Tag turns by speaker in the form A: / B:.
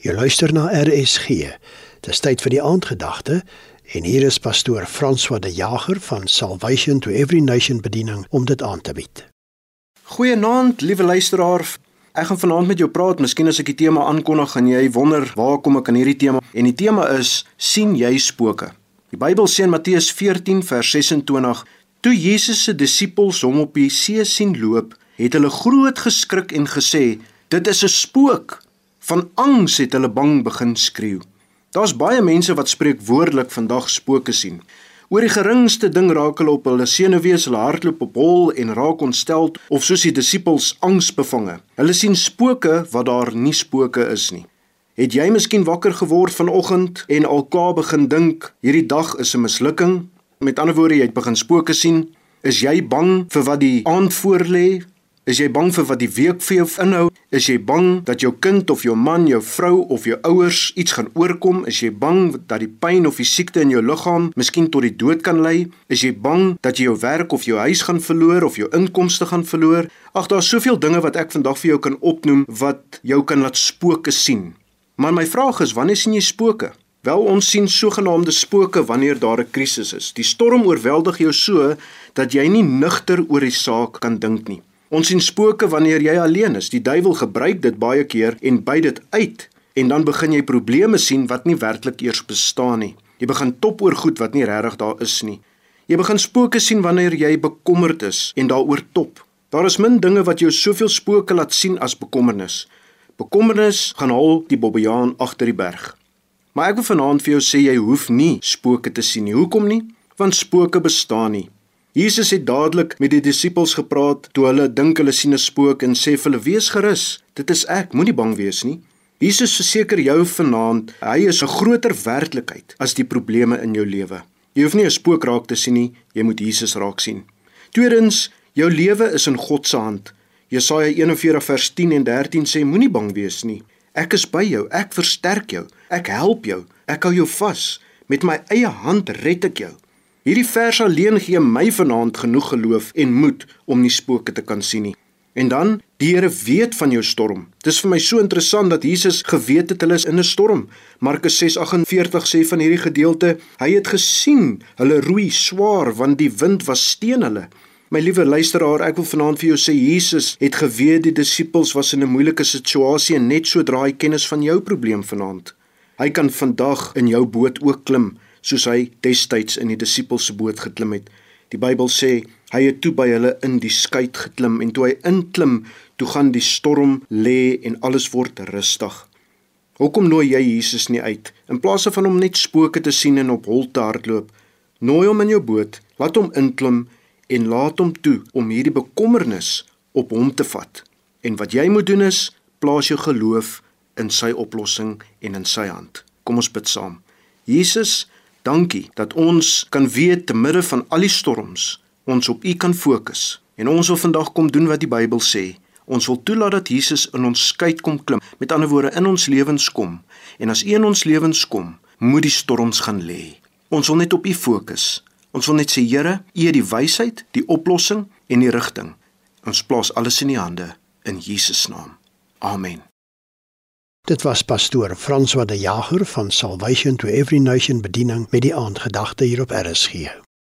A: Jy luister na RSG. Dis tyd vir die aandgedagte en hier is pastoor François de Jager van Salvation to Every Nation bediening om dit aan te bied.
B: Goeienaand, liewe luisteraar. Ek gaan vanaand met jou praat. Miskien as ek die tema aankondig, gaan jy wonder waar kom ek aan hierdie tema? En die tema is sien jy spooke? Die Bybel sê in Matteus 14 vers 26: Toe Jesus se disippels hom op die see sien loop, het hulle groot geskrik en gesê: "Dit is 'n spook." Van angs het hulle bang begin skreeu. Daar's baie mense wat spreek woordelik vandag spooke sien. Oor die geringste ding raak hulle op hulle senuwees, hulle hartloop op hol en raak ontstel of soos die disippels angsbevange. Hulle sien spooke wat daar nie spooke is nie. Het jy miskien wakker geword vanoggend en al klaar begin dink hierdie dag is 'n mislukking? Met ander woorde, jy het begin spooke sien. Is jy bang vir wat die aand voorlê? Is jy bang vir wat die week vir jou inhou? Is jy bang dat jou kind of jou man, jou vrou of jou ouers iets gaan oorkom? Is jy bang dat die pyn of die siekte in jou liggaam miskien tot die dood kan lei? Is jy bang dat jy jou werk of jou huis gaan verloor of jou inkomste gaan verloor? Ag, daar's soveel dinge wat ek vandag vir jou kan opnoem wat jou kan laat spooke sien. Maar my vraag is, wanneer sien jy spooke? Wel ons sien sogenaamde spooke wanneer daar 'n krisis is. Die storm oorweldig jou so dat jy nie nugter oor die saak kan dink nie. Ons sien spooke wanneer jy alleen is. Die duiwel gebruik dit baie keer en by dit uit en dan begin jy probleme sien wat nie werklik eers bestaan nie. Jy begin top oor goed wat nie regtig daar is nie. Jy begin spooke sien wanneer jy bekommerd is en daaroor top. Daar is min dinge wat jou soveel spooke laat sien as bekommernis. Bekommernis gaan haal die bobbejaan agter die berg. Maar ek wil vanaand vir jou sê jy hoef nie spooke te sien nie. Hoekom nie? Want spooke bestaan nie. Jesus het dadelik met die disippels gepraat toe hulle dink hulle sien 'n spook en sê vir hulle: "Wees gerus, dit is ek, moenie bang wees nie." Jesus verseker jou vanaand, hy is 'n groter werklikheid as die probleme in jou lewe. Jy hoef nie 'n spook raak te sien nie, jy moet Jesus raak sien. Tweedens, jou lewe is in God se hand. Jesaja 41 vers 10 en 13 sê: "Moenie bang wees nie. Ek is by jou, ek versterk jou, ek help jou, ek hou jou vas. Met my eie hand red ek jou." Hierdie vers alleen gee my vanaand genoeg geloof en moed om nie spooke te kan sien nie. En dan, die Here weet van jou storm. Dis vir my so interessant dat Jesus geweet het hulle is in 'n storm. Markus 6:48 sê van hierdie gedeelte, hy het gesien hulle roei swaar want die wind was teen hulle. My liewe luisteraar, ek wil vanaand vir jou sê Jesus het geweet die disippels was in 'n moeilike situasie en net sodra hy kennis van jou probleem vanaand. Hy kan vandag in jou boot ook klim soos hy destyds in die disippels se boot geklim het. Die Bybel sê hy het toe by hulle in die skei geklim en toe hy inklim, toe gaan die storm lê en alles word rustig. Hoekom nooi jy Jesus nie uit in plaas van om net spooke te sien en op hol te hardloop? Nooi hom in jou boot, laat hom inklim en laat hom toe om hierdie bekommernis op hom te vat. En wat jy moet doen is plaas jou geloof in sy oplossing en in sy hand. Kom ons bid saam. Jesus, Dankie dat ons kan weet te midde van al die storms ons op U kan fokus. En ons wil vandag kom doen wat die Bybel sê. Ons wil toelaat dat Jesus in ons skei kom klim. Met ander woorde in ons lewens kom. En as U in ons lewens kom, moet die storms gaan lê. Ons wil net op U fokus. Ons wil net sê Here, U het die wysheid, die oplossing en die rigting. Ons plaas alles in U hande in Jesus naam. Amen.
A: Dit was pastoor François de Jager van Salvation to Every Nation bediening met die aandgedagte hier op RSG.